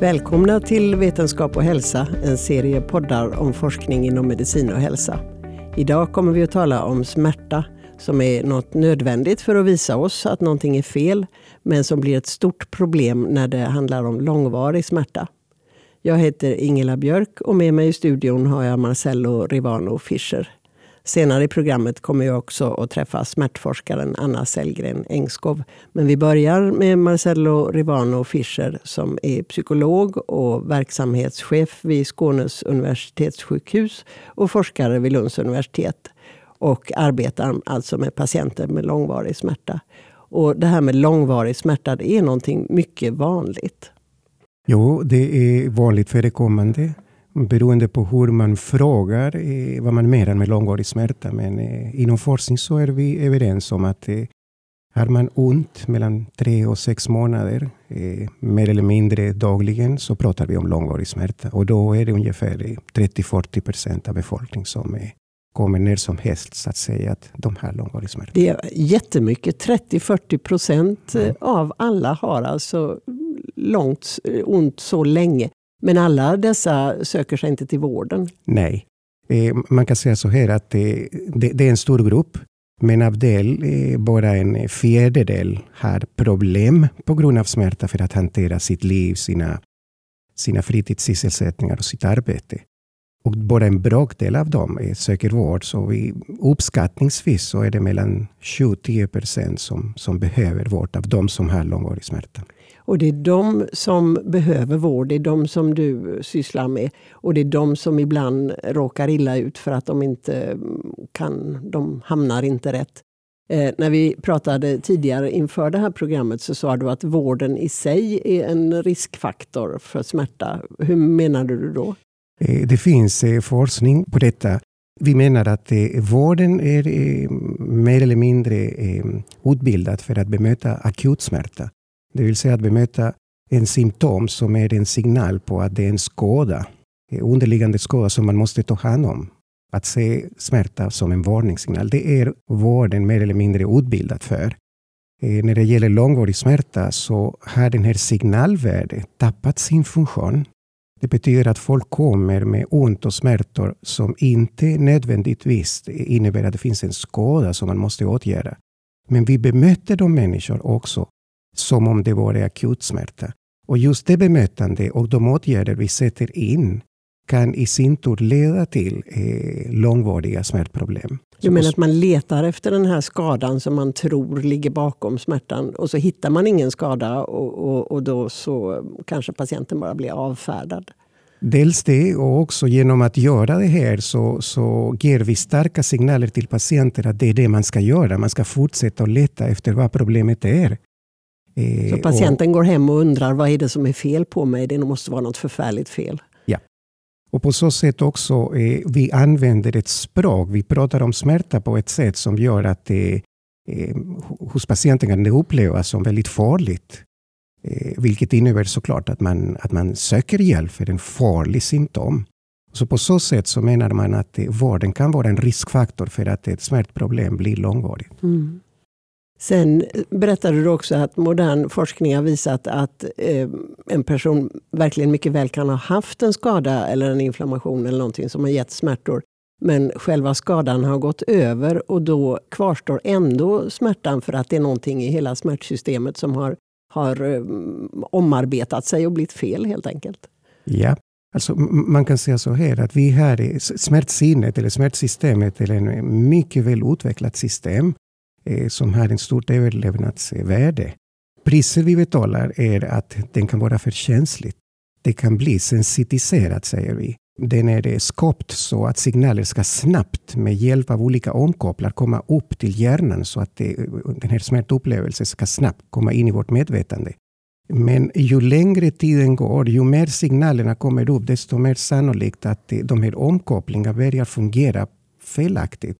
Välkomna till Vetenskap och hälsa, en serie poddar om forskning inom medicin och hälsa. Idag kommer vi att tala om smärta som är något nödvändigt för att visa oss att någonting är fel, men som blir ett stort problem när det handlar om långvarig smärta. Jag heter Ingela Björk och med mig i studion har jag Marcello Rivano Fischer. Senare i programmet kommer jag också att träffa smärtforskaren Anna Sellgren Engskov. Men vi börjar med Marcello Rivano Fischer som är psykolog och verksamhetschef vid Skånes universitetssjukhus och forskare vid Lunds universitet. Och arbetar alltså med patienter med långvarig smärta. Och det här med långvarig smärta det är någonting mycket vanligt. Jo, det är vanligt förekommande beroende på hur man frågar eh, vad man menar med långvarig smärta. Men eh, inom forskning så är vi överens om att eh, har man ont mellan tre och sex månader, mer eller mindre dagligen, så pratar vi om långvarig smärta. Och då är det ungefär 30-40 procent av befolkningen som kommer när som helst så att säga att de har långvarig smärta. Det är jättemycket. 30-40 procent mm. av alla har alltså långt ont så länge. Men alla dessa söker sig inte till vården? Nej. Eh, man kan säga så här att det, är en stor grupp. Men av del, bara en fjärdedel har problem på grund av smärta för att hantera sitt liv, sina, sina fritidssysselsättningar och sitt arbete. Och bara en bråkdel av dem söker vård. Så vi, uppskattningsvis så är det mellan 7-10 procent som, som behöver vård av de som har långvarig smärta. Och det är de som behöver vård, det är de som du sysslar med. Och det är de som ibland råkar illa ut för att de inte mm, kan, de hamnar inte rätt. Eh, när vi pratade tidigare inför det här programmet så sa du att vården i sig är en riskfaktor för smärta. Hur menade du då? Eh, det finns eh, forskning på detta. Vi menar att eh, vården är mer eller mindre utbildad för att bemöta akut smärta. Det vill säga att bemöta en symptom som är en signal på att det är en skada, en underliggande skada som man måste ta hand om. Att se smärta som en varningssignal, det är vården mer eller mindre utbildad för. Eh, när det gäller långvarig smärta så har den här signalvärdet tappat sin funktion det betyder att folk kommer med ont och smärtor som inte nödvändigtvis innebär att det finns en skada som man måste åtgärda. Men vi bemöter de människor också som om det vore akut smärta. Och just det bemötande och de åtgärder vi sätter in kan i sin tur leda till eh, långvariga smärtproblem. Du menar att man letar efter den här skadan som man tror ligger bakom smärtan och så hittar man ingen skada och, och, och då så kanske patienten bara blir avfärdad? Dels det och också genom att göra det här så, så ger vi starka signaler till patienter att det är det man ska göra. Man ska fortsätta att leta efter vad problemet är. Så patienten och, går hem och undrar vad är det som är fel på mig? Det måste vara något förfärligt fel. Och på så sätt också, eh, vi använder ett språk. Vi pratar om smärta på ett sätt som gör att eh, hos patienten kan det upplevas som väldigt farligt. Eh, vilket innebär såklart att man, att man söker hjälp för en farlig symptom. Så på så sätt så menar man att eh, vården kan vara en riskfaktor för att ett smärtproblem blir långvarigt. Mm. Sen berättade du också att modern forskning har visat att eh, en person verkligen mycket väl kan ha haft en skada eller en inflammation eller någonting som har gett smärtor. Men själva skadan har gått över och då kvarstår ändå smärtan för att det är någonting i hela smärtsystemet som har, har eh, omarbetat sig och blivit fel helt enkelt. Ja, Alltså, man kan säga så här att vi har smärtsinnet eller smärtsystemet är ett mycket väl utvecklat system Eh, som har ett stort överlevnadsvärde. Priset vi betalar är att den kan vara för känslig. Det kan bli sensitiserat, säger vi. Den är eh, skapt så att signaler ska snabbt med hjälp av olika omkopplar komma upp till hjärnan så att det, den här smärtupplevelsen ska snabbt komma in i vårt medvetande. Men ju längre tiden går, ju mer signalerna kommer upp, desto mer sannolikt att de här omkopplingarna börjar fungera felaktigt.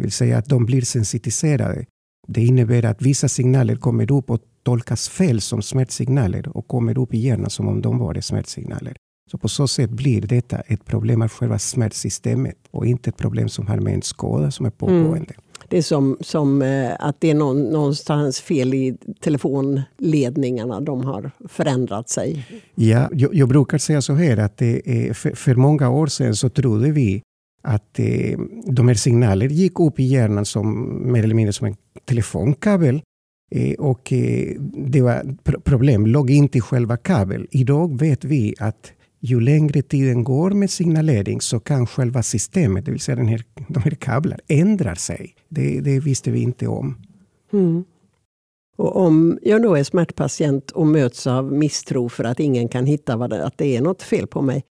Det vill säga att de blir sensitiserade. Det innebär att vissa signaler kommer upp och tolkas fel som smärtsignaler och kommer upp i hjärnan som om de var smärtsignaler. Så på så sätt blir detta ett problem av själva smärtsystemet och inte ett problem som har med en skada som är pågående. Mm. Det är som, som eh, att det är någon, någonstans fel i telefonledningarna. De har förändrat sig. Ja, jag, jag brukar säga så här att det för, för många år sedan så trodde vi att eh, de här signalerna gick upp i hjärnan som mer eller mindre som en telefonkabel. Eh, och eh, det var problem låg inte i själva kabeln. Idag vet vi att ju längre tiden går med signalering så kan själva systemet, det vill säga den här, de här kablarna, ändra sig. Det, det visste vi inte om. Mm. Och om jag då är smärtpatient och möts av misstro för att ingen kan hitta vad det, att det är något fel på mig,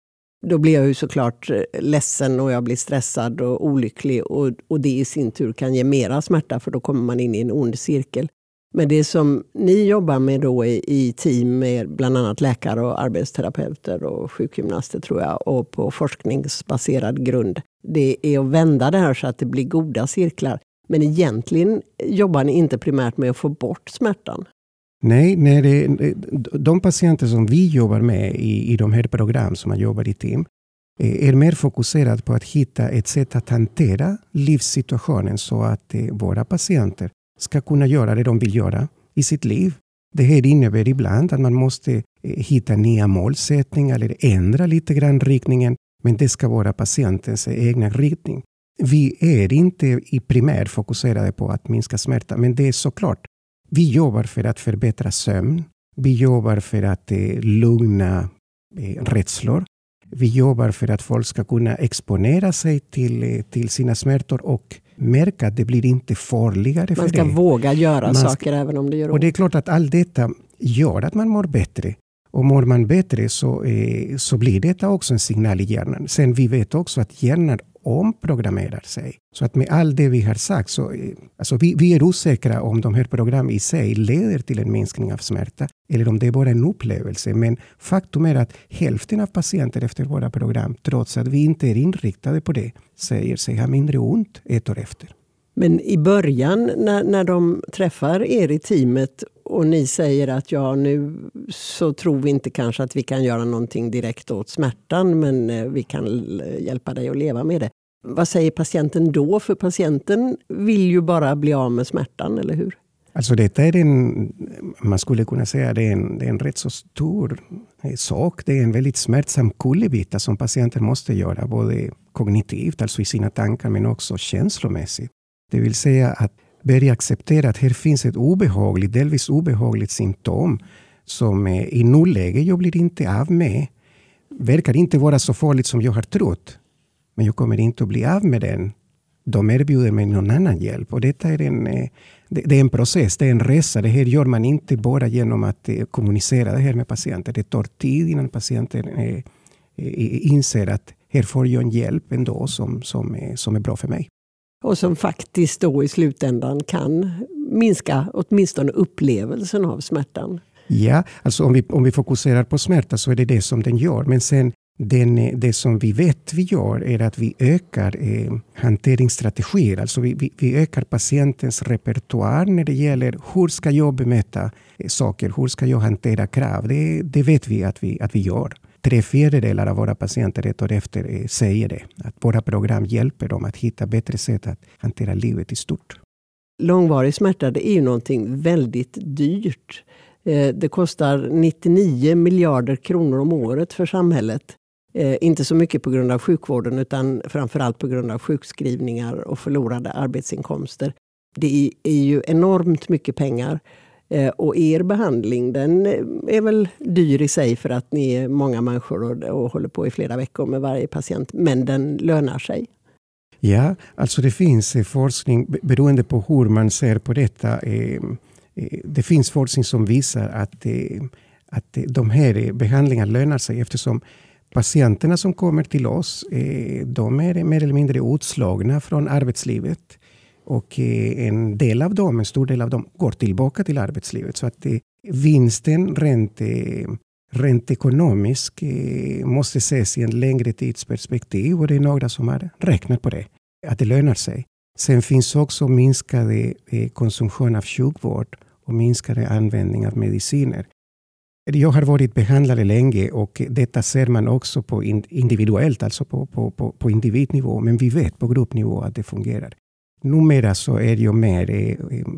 då blir jag ju såklart eh, ledsen och jag blir stressad och olycklig. Och, och det i sin tur kan ge mera smärta för då kommer man in i en ond cirkel. Men det som ni jobbar med då i, i team med bland annat läkare och arbetsterapeuter och sjukgymnaster tror jag och på forskningsbaserad grund. Det är att vända det här så att det blir goda cirklar. Men egentligen jobbar ni inte primärt med att få bort smärtan. Nej, nej det, de patienter som vi jobbar med i, i de här program som man jobbar i team eh, är mer fokuserade på att hitta ett sätt att hantera livssituationen så att eh, våra patienter ska kunna göra det de vill göra i sitt liv. Det här innebär ibland att man måste eh, hitta nya målsättningar eller ändra lite grann riktningen, men det ska vara patientens egna riktning. Vi är inte i fokuserade på att minska smärta, men det är såklart vi jobbar för att förbättra sömn. Vi jobbar för att eh, lugna eh, rädslor. Vi jobbar för att folk ska kunna exponera sig till, eh, till sina smärtor och märka att det blir inte farligare. Man ska våga göra man saker ska, även om det gör ont. Och det är klart att allt detta gör att man mår bättre. Och mår man bättre så, eh, så blir detta också en signal i hjärnan. Sen vi vet också att hjärnan omprogrammerar sig. Så att med allt det vi har sagt, så, alltså vi, vi är osäkra om de här programmen i sig leder till en minskning av smärta eller om det är bara en upplevelse. Men faktum är att hälften av patienter efter våra program, trots att vi inte är inriktade på det, säger sig ha mindre ont ett år efter. Men i början när, när de träffar er i teamet och ni säger att ja, nu så tror vi inte kanske att vi kan göra någonting direkt åt smärtan men eh, vi kan eh, hjälpa dig att leva med det. Vad säger patienten då? För patienten vill ju bara bli av med smärtan, eller hur? Alltså detta är en, man skulle kunna säga det är en, det är en rätt så stor eh, sak. Det är en väldigt smärtsam kullerbytta som patienten måste göra, både kognitivt, alltså i sina tankar, men också känslomässigt. Det vill säga att börja acceptera att här finns ett obehagligt, delvis obehagligt symptom som i nuläget jag blir inte av med. Verkar inte vara så farligt som jag har trott. Men jag kommer inte att bli av med den. De erbjuder mig någon annan hjälp. Och detta är en, eh, det är en process, det är en resa. Det här gör man inte bara genom att eh, kommunicera det här med patienten. Det tar tid innan patienten eh, inser att här får jag en hjälp ändå som, som, är, som är bra för mig och som faktiskt då i slutändan kan minska åtminstone upplevelsen av smärtan. Ja, alltså om vi, om vi fokuserar på smärta så är det det som den gör. Men sen den, det som vi vet vi gör är att vi ökar eh, hanteringsstrategier. Alltså vi, vi, vi, ökar patientens repertoar när det gäller hur ska jag bemöta eh, saker, hur ska jag hantera krav. Det, det vet vi att, vi att vi gör tre fjärdedelar av våra patienter ett år efter eh, säger det. Att våra program hjälper dem att hitta bättre sätt att hantera livet i stort. Långvarig smärta det är ju någonting väldigt dyrt. Eh, det kostar 99 miljarder kronor om året för samhället. Eh, inte så mycket på grund av sjukvården utan framförallt på grund av sjukskrivningar och förlorade arbetsinkomster. Det är ju enormt mycket pengar. Eh, och er behandling den eh, är väl dyr i sig för att ni är många människor och, och håller på i flera veckor med varje patient. Men den lönar sig. Ja, alltså det finns eh, forskning beroende på hur man ser på detta. Eh, det finns forskning som visar att, att de här behandlingarna lönar sig eftersom patienterna som kommer till oss eh, de är mer eller mindre utslagna från arbetslivet. Och eh, en del av dem, en stor del av dem, går tillbaka till arbetslivet. Så att eh, vinsten rent, eh, rent ekonomiskt eh, måste ses i en längre tidsperspektiv och det är några som har räknat på det, att det lönar sig. Sen finns också minskade eh, konsumtion av sjukvård och minskade användning av mediciner. Jag har varit behandlare länge och detta ser man också på individuellt, alltså på, på, på, på individnivå. Men vi vet på gruppnivå att det fungerar. Numera så är jag mer,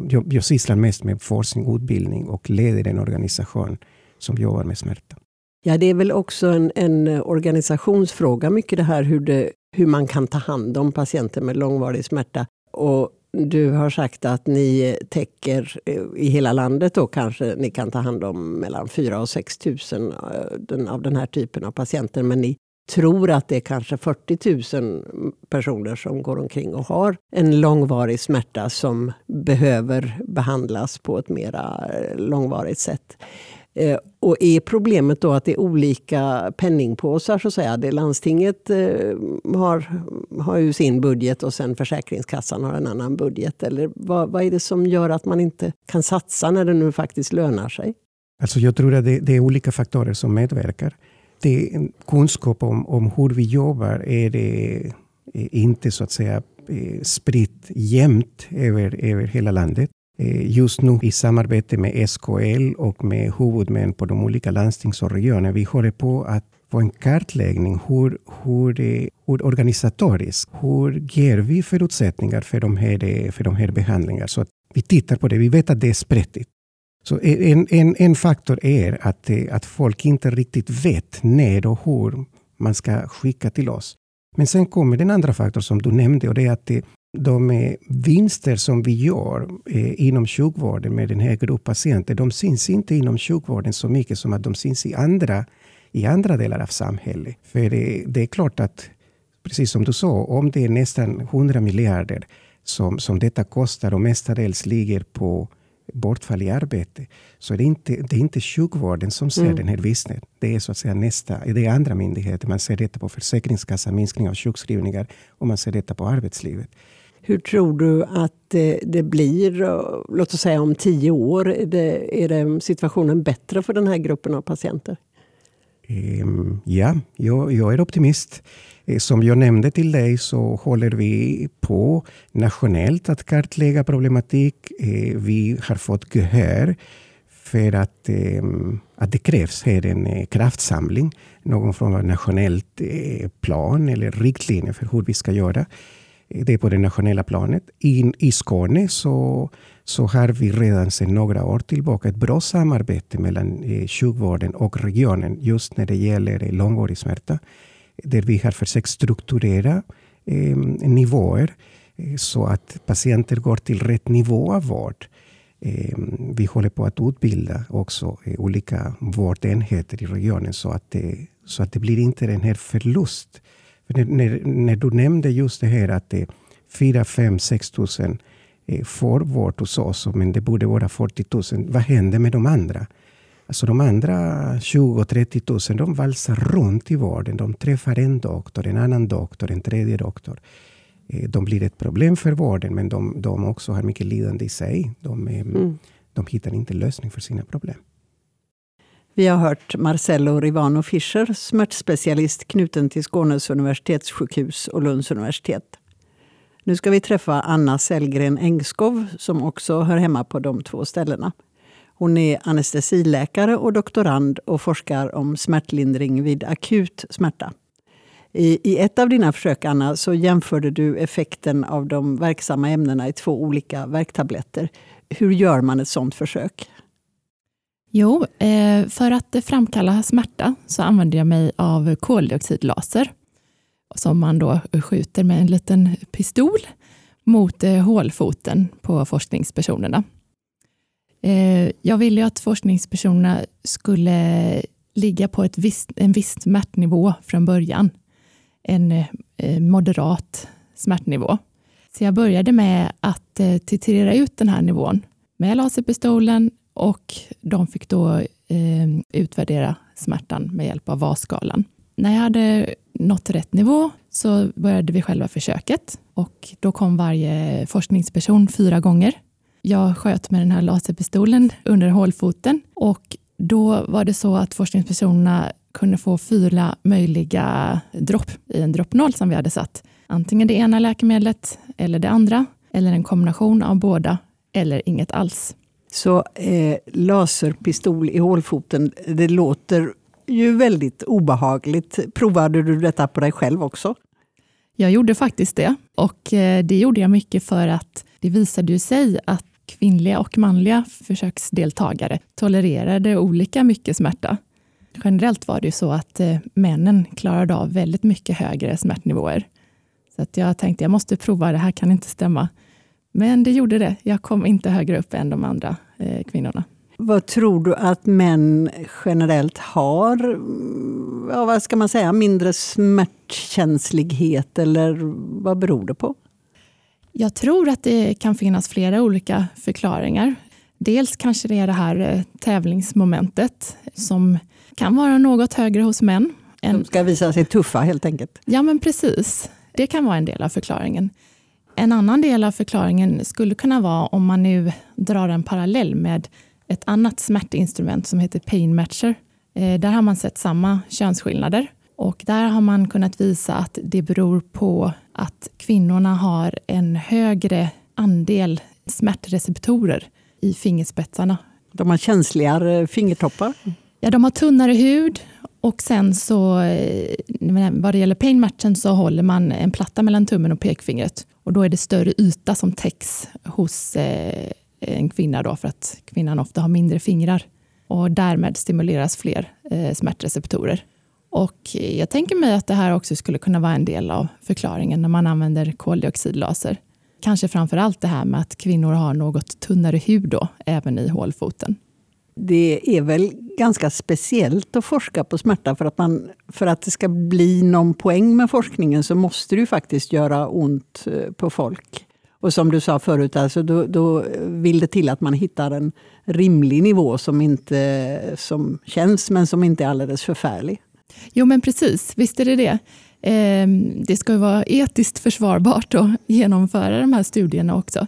jag, jag sysslar mest med forskning och utbildning och leder en organisation som jobbar med smärta. Ja, det är väl också en, en organisationsfråga mycket det här hur, det, hur man kan ta hand om patienter med långvarig smärta. Och du har sagt att ni täcker eh, i hela landet då kanske ni kan ta hand om mellan 4 och 6 tusen eh, av den här typen av patienter. Men ni tror att det är kanske 40 000 personer som går omkring och har en långvarig smärta som behöver behandlas på ett mera eh, långvarigt sätt. Eh, och är problemet då att det är olika penningpåsar så att säga? Det landstinget eh, har, har ju sin budget och sen Försäkringskassan har en annan budget. Eller vad, vad är det som gör att man inte kan satsa när det nu faktiskt lönar sig? Alltså jag tror att det, det är olika faktorer som medverkar. Det är kunskap om, om hur vi jobbar är det inte så att säga eh, spritt jämnt över, över hela landet. Eh, just nu i samarbete med SKL och med huvudmän på de olika landstings och regioner. Vi håller på att få en kartläggning. Hur, hur, eh, hur organisatoriskt, hur ger vi förutsättningar för de här, eh, för de här behandlingarna? Så att vi tittar på det. Vi vet att det är sprättigt. Så en, en, en faktor är att, att folk inte riktigt vet när och hur man ska skicka till oss. Men sen kommer den andra faktorn som du nämnde och det är att de vinster som vi gör eh, inom sjukvården med den här gruppen patienter, de syns inte inom sjukvården så mycket som att de syns i andra, i andra delar av samhället. För det, det är klart att, precis som du sa, om det är nästan 100 miljarder som, som detta kostar och mestadels ligger på bortfall i arbete, så är det inte, det är inte sjukvården som ser mm. den här vinsten. Det är så att säga nästa, det är andra myndigheter. Man ser detta på Försäkringskassan, minskning av sjukskrivningar och man ser detta på arbetslivet. Hur tror du att eh, det blir, eh, låt oss säga om tio år? Är, det, är det situationen bättre för den här gruppen av patienter? Ehm, ja, jag, jag, är optimist. Eh, som jag nämnde till dig så håller vi på nationellt att kartlägga problematik. Vi har fått gehör för att, ehm, att det krävs här en kraftsamling. Någon form av nationellt plan eller riktlinjer för hur vi ska göra. Det är på det nationella planet. I, i Skåne så, så har vi redan sedan några år tillbaka ett bra samarbete mellan eh, sjukvården och regionen just när det gäller eh, långvarig smärta. Där vi har försökt strukturera eh, nivåer eh, så att patienter går till rätt nivå av vård. Eh, vi håller på att utbilda också eh, olika vårdenheter i regionen så att det, så att det blir inte den här förlust när, när, du nämnde just det här att det är 4, 5, 6 tusen eh, får vård hos oss, men det borde vara 40 000. Vad händer med de andra? Alltså de andra 20 30 000 de valsar runt i vården. De träffar en doktor, en annan doktor, en tredje doktor. Eh, de blir ett problem för vården, men de, de också har mycket lidande i sig. De, mm. de hittar inte lösning för sina problem. Vi har hört Marcello Rivano Fischer, smärtspecialist knuten till Skånes universitetssjukhus och Lunds universitet. Nu ska vi träffa Anna Sellgren Engskov som också hör hemma på de två ställena. Hon är anestesiläkare och doktorand och forskar om smärtlindring vid akut smärta. I, I ett av dina försök, Anna, så jämförde du effekten av de verksamma ämnena i två olika värktabletter. Hur gör man ett sådant försök? Jo, eh, för att framkalla smärta så använder jag mig av koldioxidlaser som man då skjuter med en liten pistol mot eh, hålfoten på forskningspersonerna. Eh, jag ville att forskningspersonerna skulle ligga på ett visst, en viss smärtnivå från början. En moderat smärtnivå. Så jag började med att titrera ut den här nivån med laserpistolen och de fick då eh, utvärdera smärtan med hjälp av VAS-skalan. När jag hade nått rätt nivå så började vi själva försöket och då kom varje forskningsperson fyra gånger. Jag sköt med den här laserpistolen under hålfoten och då var det så att forskningspersonerna kunde få fyra möjliga dropp i en droppnål som vi hade satt. Antingen det ena läkemedlet eller det andra, eller en kombination av båda, eller inget alls. Så eh, laserpistol i hålfoten, det låter ju väldigt obehagligt. Provade du detta på dig själv också? Jag gjorde faktiskt det och eh, det gjorde jag mycket för att det visade ju sig att kvinnliga och manliga försöksdeltagare tolererade olika mycket smärta. Generellt var det ju så att eh, männen klarade av väldigt mycket högre smärtnivåer. Så att jag tänkte jag måste prova, det här kan inte stämma. Men det gjorde det. Jag kom inte högre upp än de andra eh, kvinnorna. Vad tror du att män generellt har? Ja, vad ska man säga? Mindre smärtkänslighet eller vad beror det på? Jag tror att det kan finnas flera olika förklaringar. Dels kanske det är det här eh, tävlingsmomentet som kan vara något högre hos män. De ska visa sig tuffa helt enkelt. Ja, men precis. Det kan vara en del av förklaringen. En annan del av förklaringen skulle kunna vara om man nu drar en parallell med ett annat smärtinstrument som heter Pain Matcher. Eh, där har man sett samma könsskillnader och där har man kunnat visa att det beror på att kvinnorna har en högre andel smärtreceptorer i fingerspetsarna. De har känsligare fingertoppar? Ja, de har tunnare hud och sen så eh, vad det gäller painmatchen så håller man en platta mellan tummen och pekfingret och då är det större yta som täcks hos eh, en kvinna då för att kvinnan ofta har mindre fingrar och därmed stimuleras fler eh, smärtreceptorer. Och jag tänker mig att det här också skulle kunna vara en del av förklaringen när man använder koldioxidlaser. Kanske framför allt det här med att kvinnor har något tunnare hud då, även i hålfoten. Det är väl ganska speciellt att forska på smärta för att, man, för att det ska bli någon poäng med forskningen så måste det faktiskt göra ont eh, på folk. Och som du sa förut, alltså då, då vill det till att man hittar en rimlig nivå som, inte, som känns men som inte är alldeles förfärlig. Jo men precis, visst är det det. Eh, det ska vara etiskt försvarbart att genomföra de här studierna också.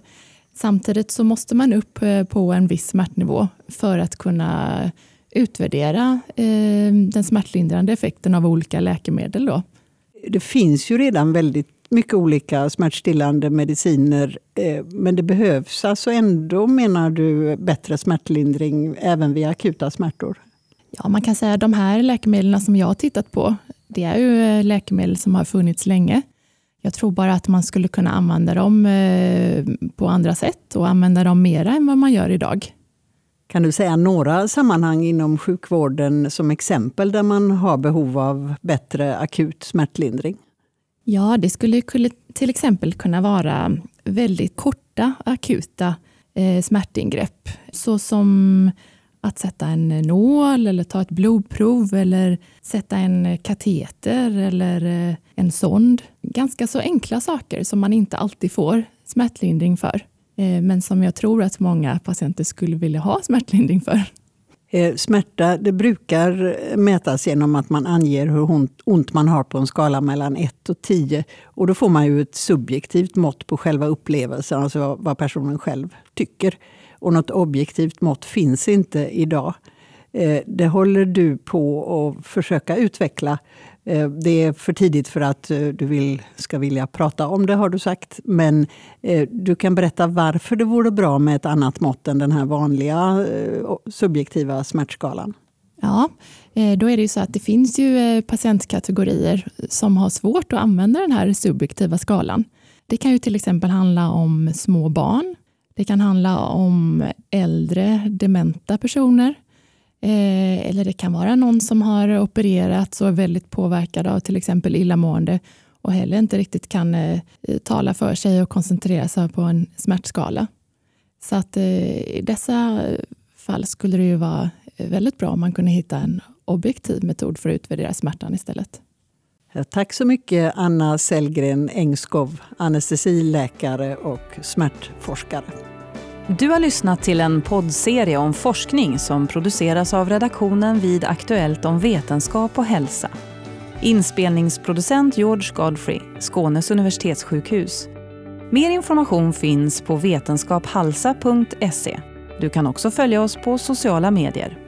Samtidigt så måste man upp eh, på en viss smärtnivå för att kunna utvärdera ehm, den smärtlindrande effekten av olika läkemedel. Då. Det finns ju redan väldigt mycket olika smärtstillande mediciner. Eh, men det behövs alltså ändå, menar du, bättre smärtlindring även vid akuta smärtor? Ja, man kan säga att de här läkemedlen som jag har tittat på, det är ju eh, läkemedel som har funnits länge. Jag tror bara att man skulle kunna använda dem eh, på andra sätt och använda dem mera än vad man gör idag. Kan du säga några sammanhang inom sjukvården som exempel där man har behov av bättre akut smärtlindring? Ja, det skulle till exempel kunna vara väldigt korta akuta eh, smärtingrepp, såsom att sätta en nål eller ta ett blodprov eller sätta en kateter eller eh, en sond. Ganska så enkla saker som man inte alltid får smärtlindring för, eh, men som jag tror att många patienter skulle vilja ha smärtlindring för. Eh, smärta det brukar mätas genom att man anger hur ont man har på en skala mellan 1 och 10. Och då får man ju ett subjektivt mått på själva upplevelsen, alltså vad personen själv tycker. Och något objektivt mått finns inte idag. Eh, det håller du på att försöka utveckla. Eh, det är för tidigt för att eh, du vill, ska vilja prata om det, har du sagt. Men du kan berätta varför det vore bra med ett annat mått än den här vanliga subjektiva smärtskalan. Ja, då är det ju så att det finns ju patientkategorier som har svårt att använda den här subjektiva skalan. Det kan ju till exempel handla om små barn. Det kan handla om äldre dementa personer Eh, eller det kan vara någon som har opererats och är väldigt påverkad av till exempel illamående och heller inte riktigt kan eh, tala för sig och koncentrera sig på en smärtskala. Så att eh, i dessa fall skulle det ju vara väldigt bra om man kunde hitta en objektiv metod för att utvärdera smärtan istället. Tack så mycket Anna Sellgren Engskov, anestesiläkare och smärtforskare. Du har lyssnat till en poddserie om forskning som produceras av redaktionen vid Aktuellt om vetenskap och hälsa. Inspelningsproducent George Godfrey, Skånes universitetssjukhus. Mer information finns på vetenskaphalsa.se. Du kan också följa oss på sociala medier.